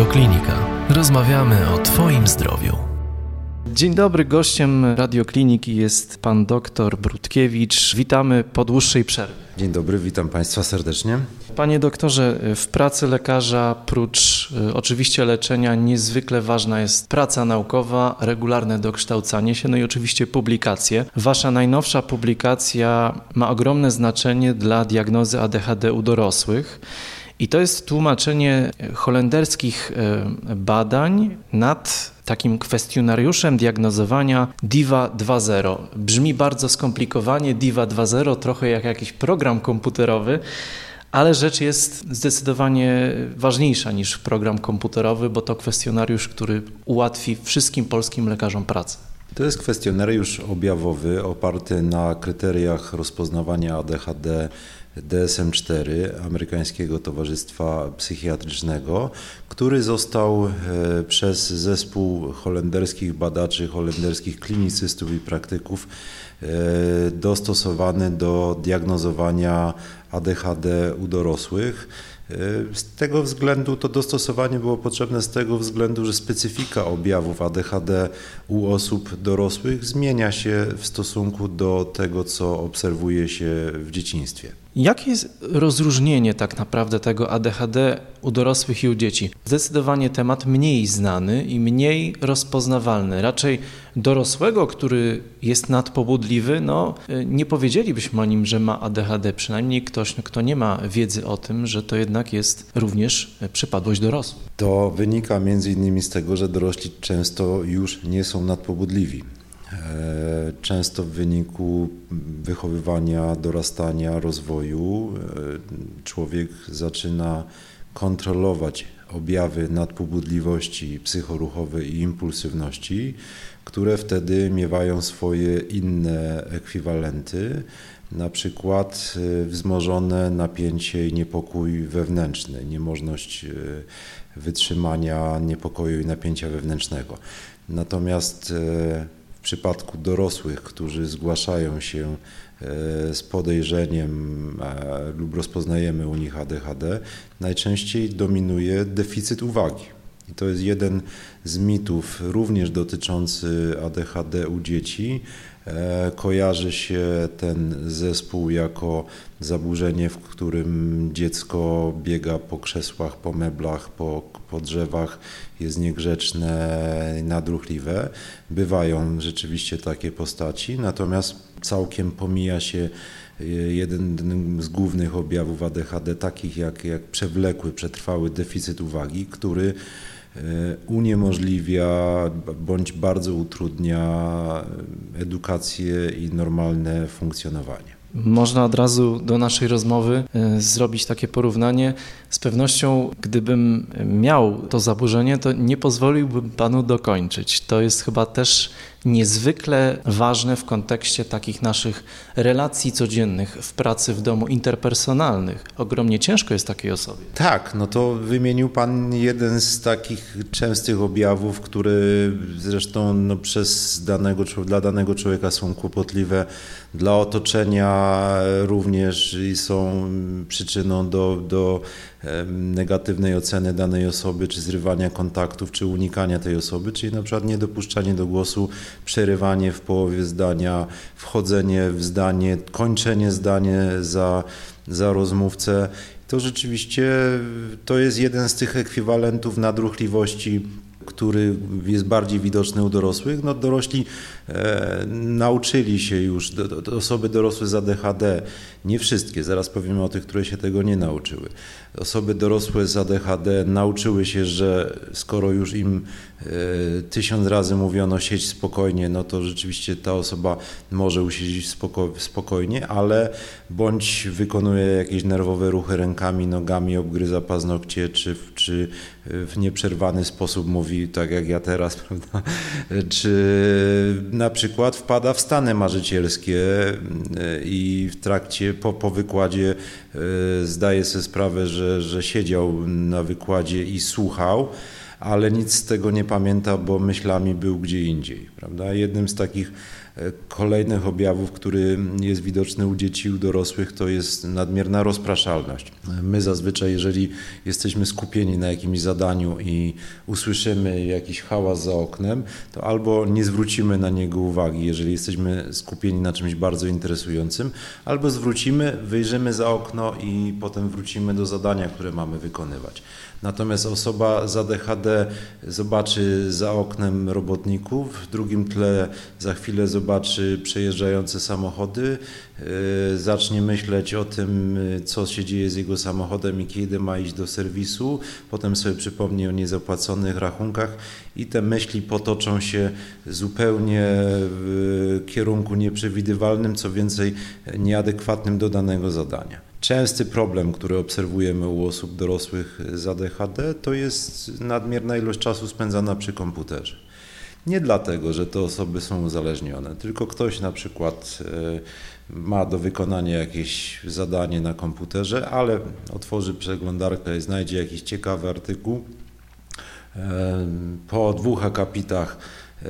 Radioklinika. Rozmawiamy o Twoim zdrowiu. Dzień dobry, gościem Radiokliniki jest pan doktor Brudkiewicz. Witamy po dłuższej przerwie. Dzień dobry, witam Państwa serdecznie. Panie doktorze, w pracy lekarza, prócz y, oczywiście leczenia, niezwykle ważna jest praca naukowa, regularne dokształcanie się, no i oczywiście publikacje. Wasza najnowsza publikacja ma ogromne znaczenie dla diagnozy ADHD u dorosłych. I to jest tłumaczenie holenderskich e, badań nad takim kwestionariuszem diagnozowania DIVA 2.0. Brzmi bardzo skomplikowanie, DIVA 2.0 trochę jak jakiś program komputerowy, ale rzecz jest zdecydowanie ważniejsza niż program komputerowy, bo to kwestionariusz, który ułatwi wszystkim polskim lekarzom pracę. To jest kwestionariusz objawowy oparty na kryteriach rozpoznawania ADHD DSM-4 Amerykańskiego Towarzystwa Psychiatrycznego, który został e, przez zespół holenderskich badaczy, holenderskich klinicystów i praktyków e, dostosowany do diagnozowania ADHD u dorosłych. E, z tego względu to dostosowanie było potrzebne z tego względu, że specyfika objawów ADHD u osób dorosłych zmienia się w stosunku do tego, co obserwuje się w dzieciństwie. Jakie jest rozróżnienie tak naprawdę tego ADHD u dorosłych i u dzieci? Zdecydowanie temat mniej znany i mniej rozpoznawalny. Raczej dorosłego, który jest nadpobudliwy, no nie powiedzielibyśmy o nim, że ma ADHD. Przynajmniej ktoś, kto nie ma wiedzy o tym, że to jednak jest również przypadłość dorosłych. To wynika między innymi z tego, że dorośli często już nie są nadpobudliwi. E, często w wyniku wychowywania, dorastania, rozwoju e, człowiek zaczyna kontrolować objawy nadpobudliwości psychoruchowej i impulsywności, które wtedy miewają swoje inne ekwiwalenty, na przykład e, wzmożone napięcie i niepokój wewnętrzny, niemożność wytrzymania niepokoju i napięcia wewnętrznego. Natomiast w przypadku dorosłych, którzy zgłaszają się e, z podejrzeniem e, lub rozpoznajemy u nich ADHD, najczęściej dominuje deficyt uwagi. I to jest jeden z mitów, również dotyczący ADHD u dzieci. E, kojarzy się ten zespół jako zaburzenie, w którym dziecko biega po krzesłach, po meblach, po, po drzewach, jest niegrzeczne, nadruchliwe. Bywają rzeczywiście takie postaci, natomiast całkiem pomija się e, jeden z głównych objawów ADHD, takich jak, jak przewlekły, przetrwały deficyt uwagi, który uniemożliwia bądź bardzo utrudnia edukację i normalne funkcjonowanie. Można od razu do naszej rozmowy e, zrobić takie porównanie. Z pewnością, gdybym miał to zaburzenie, to nie pozwoliłbym panu dokończyć. To jest chyba też niezwykle ważne w kontekście takich naszych relacji codziennych w pracy, w domu, interpersonalnych. Ogromnie ciężko jest takiej osobie. Tak, no to wymienił Pan jeden z takich częstych objawów, które zresztą no, przez danego, dla danego człowieka są kłopotliwe, dla otoczenia również i są przyczyną do, do negatywnej oceny danej osoby, czy zrywania kontaktów, czy unikania tej osoby, czyli na przykład niedopuszczanie do głosu, przerywanie w połowie zdania, wchodzenie w zdanie, kończenie zdanie za, za rozmówcę. To rzeczywiście to jest jeden z tych ekwiwalentów nadruchliwości który jest bardziej widoczny u dorosłych, no dorośli e, nauczyli się już, do, do, osoby dorosłe z ADHD, nie wszystkie, zaraz powiemy o tych, które się tego nie nauczyły. Osoby dorosłe z ADHD nauczyły się, że skoro już im tysiąc razy mówiono siedź spokojnie, no to rzeczywiście ta osoba może usiedzieć spoko spokojnie, ale bądź wykonuje jakieś nerwowe ruchy rękami, nogami, obgryza paznokcie, czy, czy w nieprzerwany sposób mówi, tak jak ja teraz, prawda? czy na przykład wpada w stany marzycielskie e, i w trakcie, po, po wykładzie e, zdaje sobie sprawę, że, że siedział na wykładzie i słuchał, ale nic z tego nie pamięta, bo myślami był gdzie indziej. Prawda? Jednym z takich Kolejnych objawów, który jest widoczny u dzieci i u dorosłych, to jest nadmierna rozpraszalność. My zazwyczaj, jeżeli jesteśmy skupieni na jakimś zadaniu i usłyszymy jakiś hałas za oknem, to albo nie zwrócimy na niego uwagi, jeżeli jesteśmy skupieni na czymś bardzo interesującym, albo zwrócimy, wyjrzymy za okno i potem wrócimy do zadania, które mamy wykonywać. Natomiast osoba z ADHD zobaczy za oknem robotników, w drugim tle za chwilę zobaczy przejeżdżające samochody, yy, zacznie myśleć o tym, co się dzieje z jego samochodem i kiedy ma iść do serwisu, potem sobie przypomni o niezapłaconych rachunkach i te myśli potoczą się zupełnie w kierunku nieprzewidywalnym, co więcej nieadekwatnym do danego zadania. Częsty problem, który obserwujemy u osób dorosłych z ADHD, to jest nadmierna ilość czasu spędzana przy komputerze. Nie dlatego, że te osoby są uzależnione, tylko ktoś na przykład e, ma do wykonania jakieś zadanie na komputerze, ale otworzy przeglądarkę i znajdzie jakiś ciekawy artykuł. E, po dwóch akapitach e,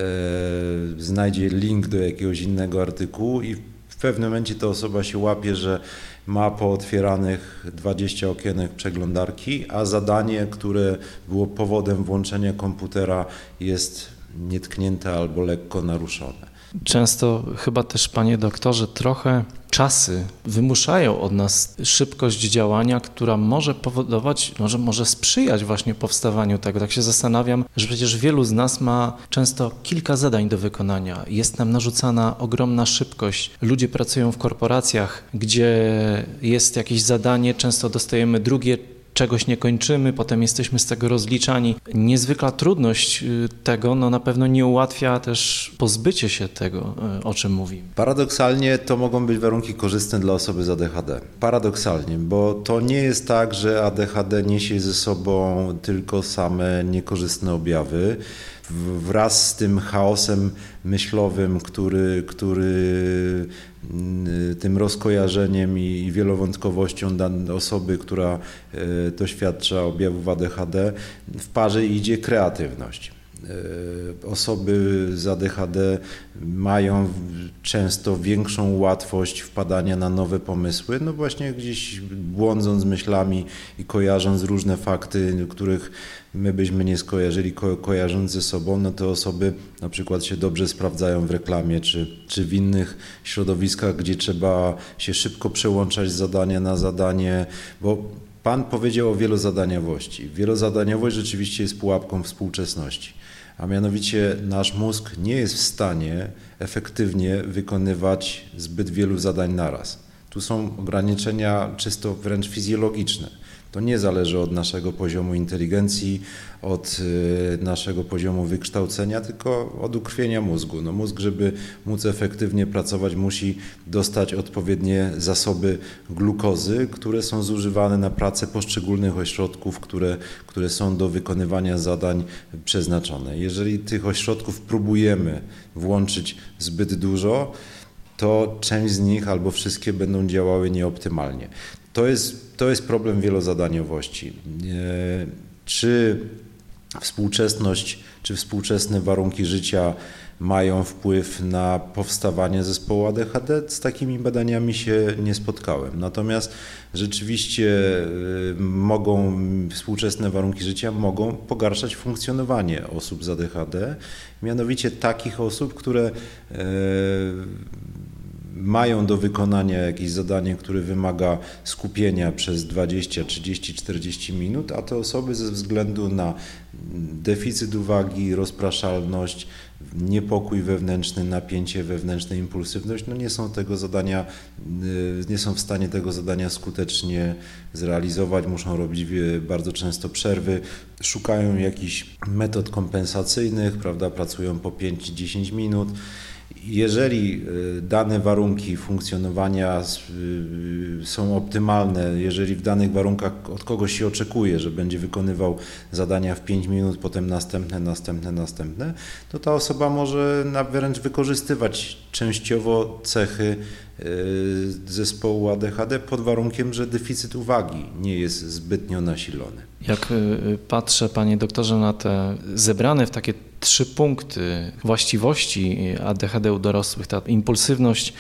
znajdzie link do jakiegoś innego artykułu i w pewnym momencie ta osoba się łapie, że ma pootwieranych 20 okienek przeglądarki, a zadanie, które było powodem włączenia komputera jest nietknięte albo lekko naruszone. Często chyba też, panie doktorze, trochę czasy wymuszają od nas szybkość działania, która może powodować, może, może sprzyjać właśnie powstawaniu tego. Tak się zastanawiam, że przecież wielu z nas ma często kilka zadań do wykonania. Jest nam narzucana ogromna szybkość. Ludzie pracują w korporacjach, gdzie jest jakieś zadanie, często dostajemy drugie czegoś nie kończymy, potem jesteśmy z tego rozliczani. Niezwykła trudność y, tego no na pewno nie ułatwia też pozbycie się tego, y, o czym mówimy. Paradoksalnie to mogą być warunki korzystne dla osoby z ADHD. Paradoksalnie, bo to nie jest tak, że ADHD niesie ze sobą tylko same niekorzystne objawy wraz z tym chaosem myślowym, który, który mm, tym rozkojarzeniem i wielowątkowością osoby, która e, doświadcza objawów ADHD, w parze idzie kreatywność. E, osoby z ADHD mają często większą łatwość wpadania na nowe pomysły, no właśnie gdzieś błądząc myślami i kojarząc różne fakty, których my byśmy nie skojarzyli, ko kojarząc ze sobą, no te osoby na przykład się dobrze sprawdzają w reklamie czy, czy w innych środowiskach, gdzie trzeba się szybko przełączać z zadania na zadanie, bo Pan powiedział o wielozadaniowości. Wielozadaniowość rzeczywiście jest pułapką współczesności a mianowicie nasz mózg nie jest w stanie efektywnie wykonywać zbyt wielu zadań naraz. Tu są ograniczenia czysto wręcz fizjologiczne. To nie zależy od naszego poziomu inteligencji, od y, naszego poziomu wykształcenia, tylko od ukrwienia mózgu. No mózg, żeby móc efektywnie pracować, musi dostać odpowiednie zasoby glukozy, które są zużywane na pracę poszczególnych ośrodków, które, które są do wykonywania zadań przeznaczone. Jeżeli tych ośrodków próbujemy włączyć zbyt dużo, to część z nich albo wszystkie będą działały nieoptymalnie. To jest, to jest problem wielozadaniowości. E, czy współczesność, czy współczesne warunki życia mają wpływ na powstawanie zespołu ADHD. Z takimi badaniami się nie spotkałem. Natomiast rzeczywiście e, mogą, współczesne warunki życia mogą pogarszać funkcjonowanie osób z ADHD, mianowicie takich osób, które e, mają do wykonania jakieś zadanie, które wymaga skupienia przez 20, 30, 40 minut, a te osoby ze względu na deficyt uwagi, rozpraszalność, niepokój wewnętrzny, napięcie wewnętrzne, impulsywność, no nie są tego zadania, y, nie są w stanie tego zadania skutecznie zrealizować, muszą robić bardzo często przerwy, szukają jakichś metod kompensacyjnych, prawda, pracują po 5-10 minut. Jeżeli y, dane warunki funkcjonowania y, są optymalne, jeżeli w danych warunkach od kogoś się oczekuje, że będzie wykonywał zadania w 5 minut, potem następne, następne, następne, to ta osoba może wręcz wykorzystywać częściowo cechy y, zespołu ADHD pod warunkiem, że deficyt uwagi nie jest zbytnio nasilony. Jak patrzę, panie doktorze, na te zebrane w takie trzy punkty właściwości ADHD u dorosłych, ta impulsywność,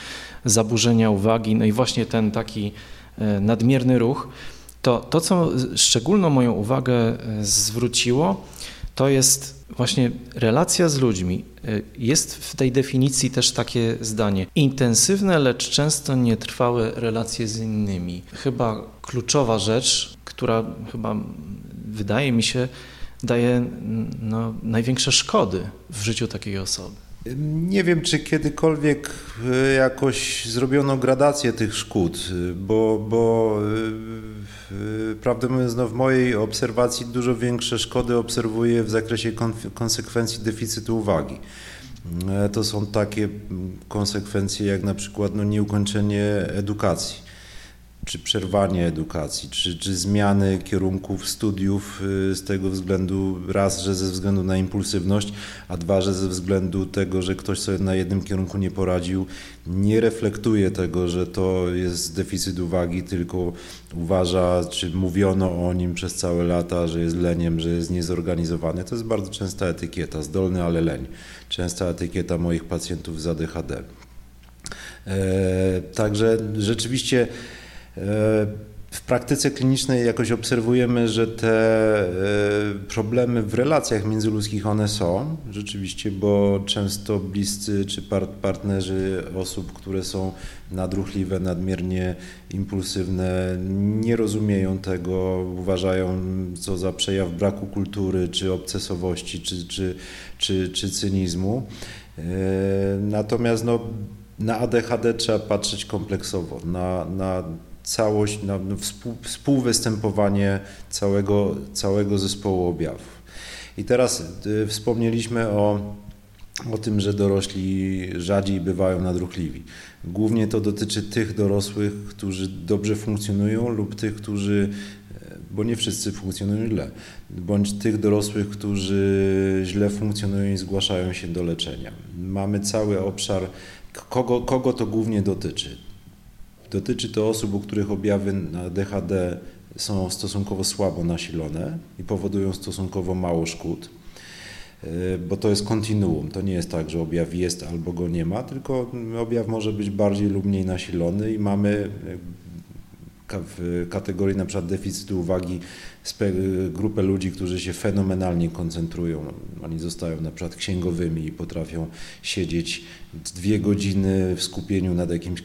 zaburzenia uwagi, no i właśnie ten taki e, nadmierny ruch, to to, co szczególną moją uwagę e, zwróciło, to jest właśnie relacja z ludźmi. E, jest w tej definicji też takie zdanie: intensywne, lecz często nietrwałe relacje z innymi. Chyba kluczowa rzecz, która chyba wydaje mi się daje no, największe szkody w życiu takiej osoby. Nie wiem, czy kiedykolwiek e, jakoś zrobiono gradację tych szkód, bo, bo e, prawdę mówiąc, no w mojej obserwacji dużo większe szkody obserwuję w zakresie konsekwencji deficytu uwagi. E, to są takie konsekwencje jak na przykład no, nieukończenie edukacji czy przerwanie edukacji, czy, czy zmiany kierunków studiów y, z tego względu, raz, że ze względu na impulsywność, a dwa, że ze względu tego, że ktoś sobie na jednym kierunku nie poradził, nie reflektuje tego, że to jest deficyt uwagi, tylko uważa, czy mówiono o nim przez całe lata, że jest leniem, że jest niezorganizowany. To jest bardzo częsta etykieta, zdolny, ale leń. Częsta etykieta moich pacjentów z ADHD. E, także rzeczywiście w praktyce klinicznej jakoś obserwujemy, że te e, problemy w relacjach międzyludzkich one są rzeczywiście, bo często bliscy czy partnerzy osób, które są nadruchliwe, nadmiernie impulsywne, nie rozumieją tego, uważają co za przejaw braku kultury, czy obcesowości, czy, czy, czy, czy cynizmu. E, natomiast no, na ADHD trzeba patrzeć kompleksowo, na, na całość, na współ, współwystępowanie całego, całego zespołu objawów. I teraz y, wspomnieliśmy o, o tym, że dorośli rzadziej bywają nadruchliwi. Głównie to dotyczy tych dorosłych, którzy dobrze funkcjonują lub tych, którzy, e, bo nie wszyscy funkcjonują źle, bądź tych dorosłych, którzy źle funkcjonują i zgłaszają się do leczenia. Mamy cały obszar, kogo, kogo to głównie dotyczy Dotyczy to osób, u których objawy DHD są stosunkowo słabo nasilone i powodują stosunkowo mało szkód, e, bo to jest kontinuum. To nie jest tak, że objaw jest albo go nie ma, tylko objaw może być bardziej lub mniej nasilony i mamy w kategorii na przykład deficytu uwagi grupę ludzi, którzy się fenomenalnie koncentrują. Oni zostają na przykład księgowymi i potrafią siedzieć dwie godziny w skupieniu nad jakimś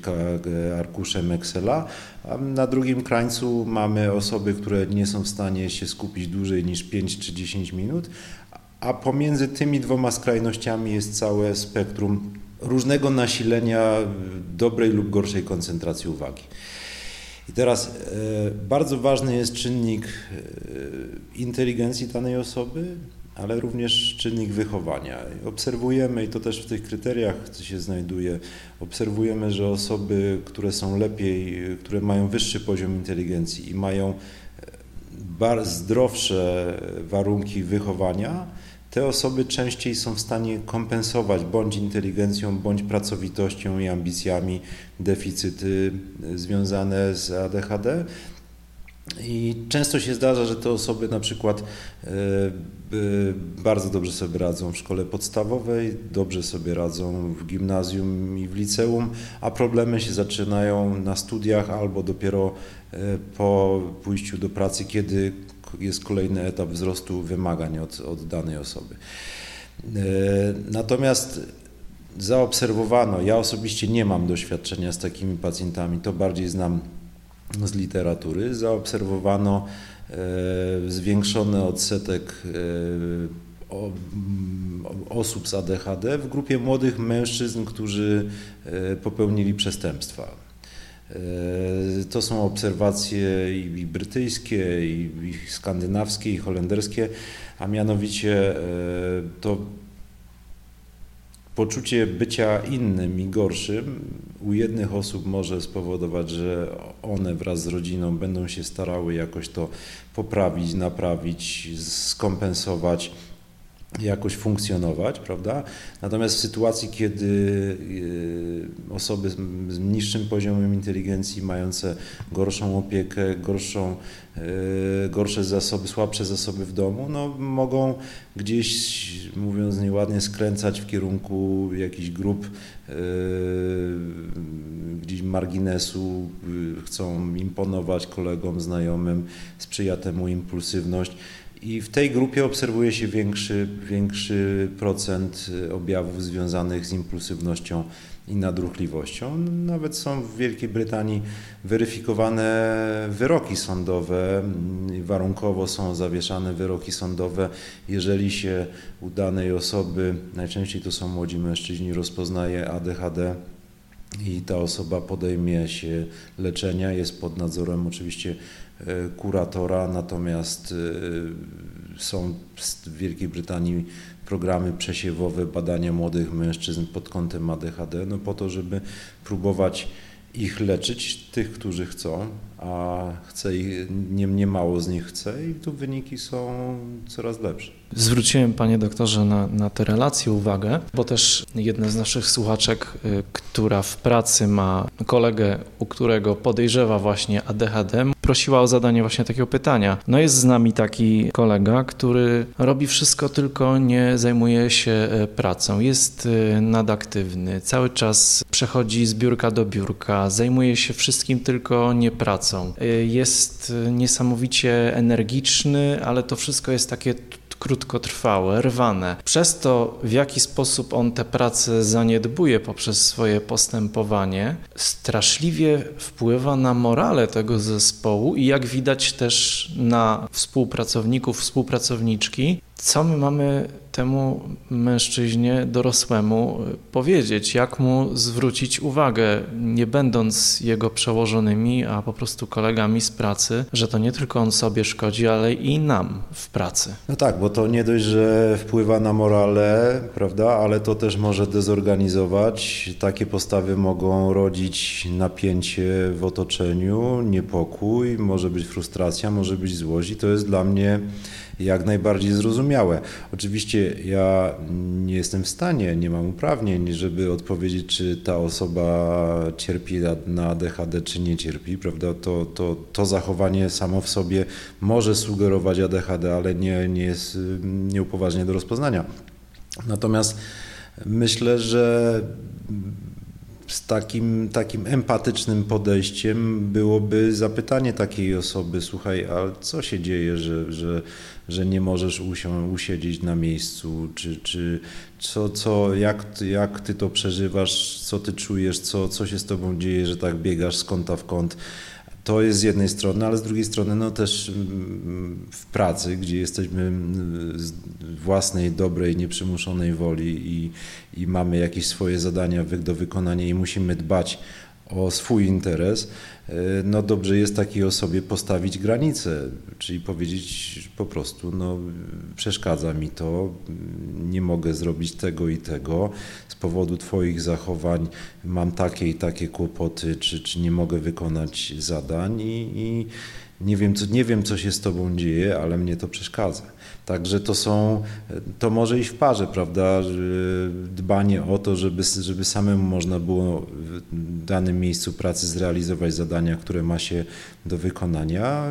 arkuszem Excela, a na drugim krańcu mamy osoby, które nie są w stanie się skupić dłużej niż 5 czy 10 minut, a pomiędzy tymi dwoma skrajnościami jest całe spektrum różnego nasilenia dobrej lub gorszej koncentracji uwagi. I teraz e, bardzo ważny jest czynnik e, inteligencji danej osoby, ale również czynnik wychowania. Obserwujemy, i to też w tych kryteriach się znajduje, obserwujemy, że osoby, które są lepiej, które mają wyższy poziom inteligencji i mają e, zdrowsze warunki wychowania, te osoby częściej są w stanie kompensować bądź inteligencją, bądź pracowitością i ambicjami deficyty związane z ADHD. I często się zdarza, że te osoby na przykład e, bardzo dobrze sobie radzą w szkole podstawowej, dobrze sobie radzą w gimnazjum i w liceum, a problemy się zaczynają na studiach albo dopiero po pójściu do pracy, kiedy jest kolejny etap wzrostu wymagań od, od danej osoby. E, natomiast zaobserwowano, ja osobiście nie mam doświadczenia z takimi pacjentami, to bardziej znam z literatury, zaobserwowano e, zwiększony odsetek e, osób z ADHD w grupie młodych mężczyzn, którzy popełnili przestępstwa. E, to są obserwacje i brytyjskie, i skandynawskie, i holenderskie, a mianowicie e, to poczucie bycia innym i gorszym u jednych osób może spowodować, że one wraz z rodziną będą się starały jakoś to poprawić, naprawić, skompensować jakoś funkcjonować, prawda? Natomiast w sytuacji, kiedy osoby z niższym poziomem inteligencji, mające gorszą opiekę, gorszą, gorsze zasoby, słabsze zasoby w domu, no, mogą gdzieś, mówiąc nieładnie, skręcać w kierunku jakichś grup gdzieś marginesu, chcą imponować kolegom, znajomym, sprzyja temu impulsywność. I w tej grupie obserwuje się większy, większy procent objawów związanych z impulsywnością i nadruchliwością. Nawet są w Wielkiej Brytanii weryfikowane wyroki sądowe, warunkowo są zawieszane wyroki sądowe, jeżeli się u danej osoby, najczęściej to są młodzi mężczyźni, rozpoznaje ADHD i ta osoba podejmie się leczenia, jest pod nadzorem oczywiście e, kuratora, natomiast e, są w Wielkiej Brytanii programy przesiewowe badania młodych mężczyzn pod kątem ADHD, no po to, żeby próbować ich leczyć, tych, którzy chcą, a chce ich, nie, nie mało z nich chce i tu wyniki są coraz lepsze. Zwróciłem, panie doktorze, na, na te relacje uwagę, bo też jedna z naszych słuchaczek, y, która w pracy ma kolegę, u którego podejrzewa właśnie ADHD, prosiła o zadanie właśnie takiego pytania. No jest z nami taki kolega, który robi wszystko, tylko nie zajmuje się e, pracą. Jest e, nadaktywny, cały czas przechodzi z biurka do biurka, zajmuje się wszystkim, tylko nie pracą. E, jest niesamowicie energiczny, ale to wszystko jest takie krótkotrwałe, rwane. Przez to, w jaki sposób on tę pracę zaniedbuje poprzez swoje postępowanie, straszliwie wpływa na morale tego zespołu i jak widać też na współpracowników, współpracowniczki, co my mamy temu mężczyźnie dorosłemu powiedzieć, jak mu zwrócić uwagę, nie będąc jego przełożonymi, a po prostu kolegami z pracy, że to nie tylko on sobie szkodzi, ale i nam w pracy. No tak, bo to nie dość, że wpływa na morale, prawda, ale to też może dezorganizować. Takie postawy mogą rodzić napięcie w otoczeniu, niepokój, może być frustracja, może być złość i to jest dla mnie jak najbardziej zrozumiałe. Oczywiście ja nie jestem w stanie, nie mam uprawnień, żeby odpowiedzieć, czy ta osoba cierpi na ADHD, czy nie cierpi, prawda? To, to, to zachowanie samo w sobie może sugerować ADHD, ale nie, nie jest nieupoważnie do rozpoznania. Natomiast myślę, że z takim, takim empatycznym podejściem byłoby zapytanie takiej osoby, słuchaj, a co się dzieje, że, że, że nie możesz usią, usiedzieć na miejscu, czy, czy co, co, jak, jak ty to przeżywasz, co ty czujesz, co, co się z tobą dzieje, że tak biegasz z kąta w kąt. To jest z jednej strony, ale z drugiej strony no też mm, w pracy, gdzie jesteśmy mm, z własnej, dobrej, nieprzymuszonej woli i, i mamy jakieś swoje zadania do wykonania i musimy dbać o swój interes, e, no dobrze jest takiej osobie postawić granicę, czyli powiedzieć po prostu, no przeszkadza mi to, nie mogę zrobić tego i tego, z powodu Twoich zachowań mam takie i takie kłopoty, czy, czy nie mogę wykonać zadań i, i nie, wiem, co, nie wiem, co się z Tobą dzieje, ale mnie to przeszkadza. Także to są, to może iść w parze, prawda? Dbanie o to, żeby, żeby samemu można było w danym miejscu pracy zrealizować zadania, które ma się do wykonania.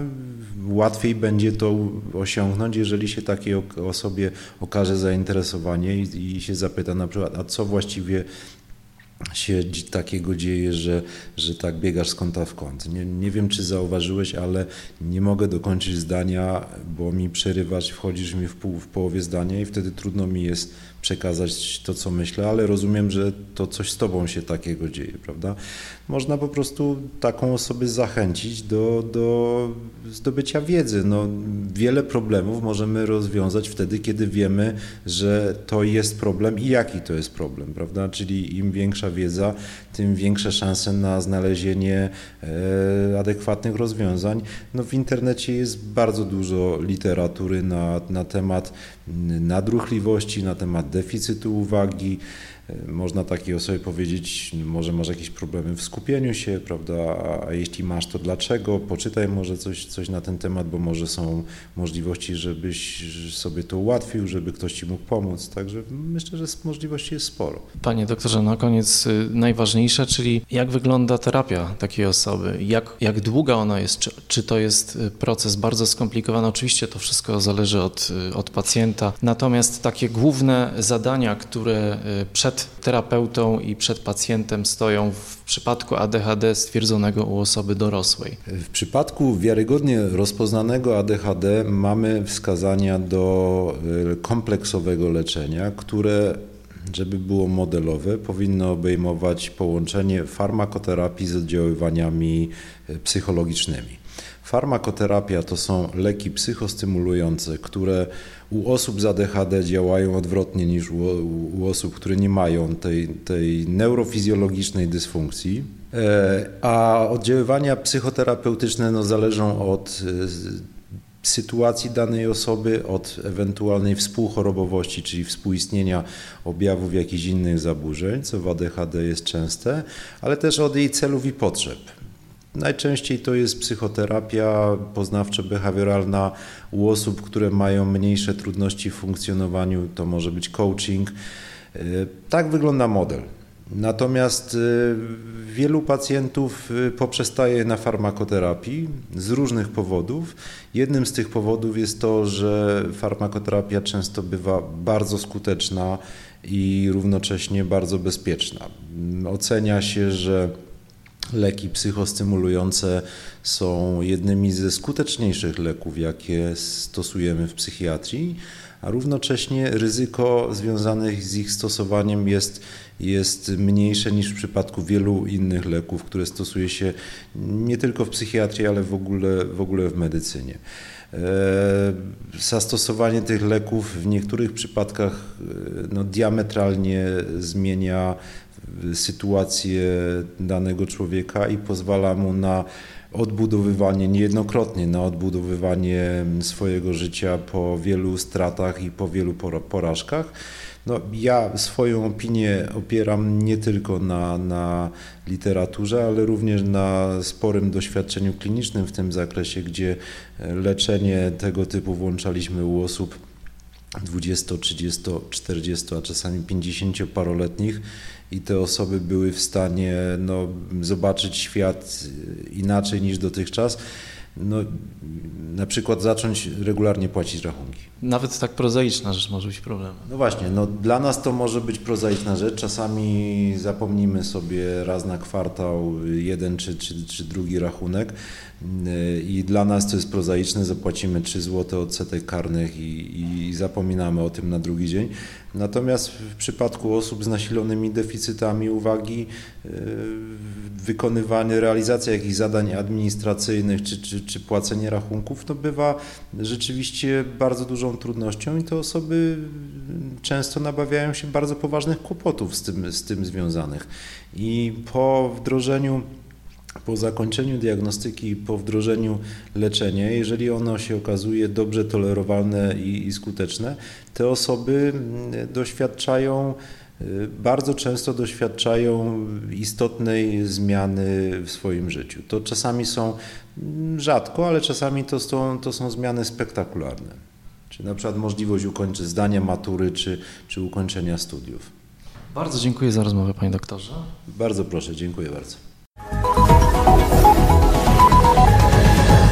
Łatwiej będzie to osiągnąć, jeżeli się takiej osobie okaże zainteresowanie i, i się zapyta na przykład, a co właściwie się takiego dzieje, że, że tak biegasz z kąta w kąt. Nie, nie wiem, czy zauważyłeś, ale nie mogę dokończyć zdania, bo mi przerywasz, wchodzisz mi w, pół, w połowie zdania i wtedy trudno mi jest przekazać to, co myślę, ale rozumiem, że to coś z tobą się takiego dzieje, prawda? Można po prostu taką osobę zachęcić do, do zdobycia wiedzy. No, wiele problemów możemy rozwiązać wtedy, kiedy wiemy, że to jest problem i jaki to jest problem, prawda? Czyli im większa wiedza, tym większe szanse na znalezienie e, adekwatnych rozwiązań. No, w internecie jest bardzo dużo literatury na, na temat nadruchliwości, na temat deficytu uwagi, Można takiej osobie powiedzieć, może masz jakieś problemy w skupieniu się, prawda, a jeśli masz, to dlaczego? Poczytaj może coś, coś na ten temat, bo może są możliwości, żebyś sobie to ułatwił, żeby ktoś Ci mógł pomóc. Także myślę, że możliwości jest sporo. Panie doktorze, na koniec y, najważniejsze, czyli jak wygląda terapia takiej osoby? Jak, jak długa ona jest? Czy, czy to jest y, proces bardzo skomplikowany? Oczywiście to wszystko zależy od, y, od pacjenta. Natomiast takie główne zadania, które przed terapeutą i przed pacjentem stoją w przypadku ADHD stwierdzonego u osoby dorosłej? W przypadku wiarygodnie rozpoznanego ADHD mamy wskazania do kompleksowego leczenia, które żeby było modelowe, powinno obejmować połączenie farmakoterapii z oddziaływaniami e, psychologicznymi. Farmakoterapia to są leki psychostymulujące, które u osób z ADHD działają odwrotnie niż u, u osób, które nie mają tej, tej neurofizjologicznej dysfunkcji. E, a oddziaływania psychoterapeutyczne no, zależą od e, sytuacji danej osoby, od ewentualnej współchorobowości, czyli współistnienia objawów jakichś innych zaburzeń, co w ADHD jest częste, ale też od jej celów i potrzeb. Najczęściej to jest psychoterapia poznawczo-behawioralna u osób, które mają mniejsze trudności w funkcjonowaniu, to może być coaching. Tak wygląda model. Natomiast y, wielu pacjentów y, poprzestaje na farmakoterapii z różnych powodów. Jednym z tych powodów jest to, że farmakoterapia często bywa bardzo skuteczna i równocześnie bardzo bezpieczna. Ocenia się, że leki psychostymulujące są jednymi ze skuteczniejszych leków, jakie stosujemy w psychiatrii, a równocześnie ryzyko związane z ich stosowaniem jest jest mniejsze niż w przypadku wielu innych leków, które stosuje się nie tylko w psychiatrii, ale w ogóle w, ogóle w medycynie. E, zastosowanie tych leków w niektórych przypadkach e, no, diametralnie zmienia sytuację danego człowieka i pozwala mu na odbudowywanie, niejednokrotnie na odbudowywanie swojego życia po wielu stratach i po wielu porażkach. No, ja swoją opinię opieram nie tylko na, na literaturze, ale również na sporym doświadczeniu klinicznym w tym zakresie, gdzie leczenie tego typu włączaliśmy u osób 20, 30, 40, a czasami 50-paroletnich i te osoby były w stanie no, zobaczyć świat inaczej niż dotychczas no, na przykład zacząć regularnie płacić rachunki. Nawet tak prozaiczna rzecz może być problemem. No właśnie, no, dla nas to może być prozaiczna rzecz. Czasami zapomnimy sobie raz na kwartał jeden czy, czy, czy drugi rachunek i dla nas to jest prozaiczne, zapłacimy 3 zł odsetek karnych i, i zapominamy o tym na drugi dzień. Natomiast w przypadku osób z nasilonymi deficytami uwagi, e, wykonywanie, realizacja jakichś zadań administracyjnych czy, czy, czy płacenie rachunków, to bywa rzeczywiście bardzo dużą trudnością i te osoby często nabawiają się bardzo poważnych kłopotów z tym, z tym związanych. I po wdrożeniu po zakończeniu diagnostyki, po wdrożeniu leczenia, jeżeli ono się okazuje dobrze tolerowalne i, i skuteczne, te osoby mm, doświadczają y, bardzo często doświadczają istotnej zmiany w swoim życiu. To czasami są mm, rzadko, ale czasami to są, to są zmiany spektakularne. Czy na przykład możliwość ukończenia zdania matury, czy, czy ukończenia studiów. Bardzo dziękuję za rozmowę, panie doktorze. Bardzo proszę, dziękuję bardzo.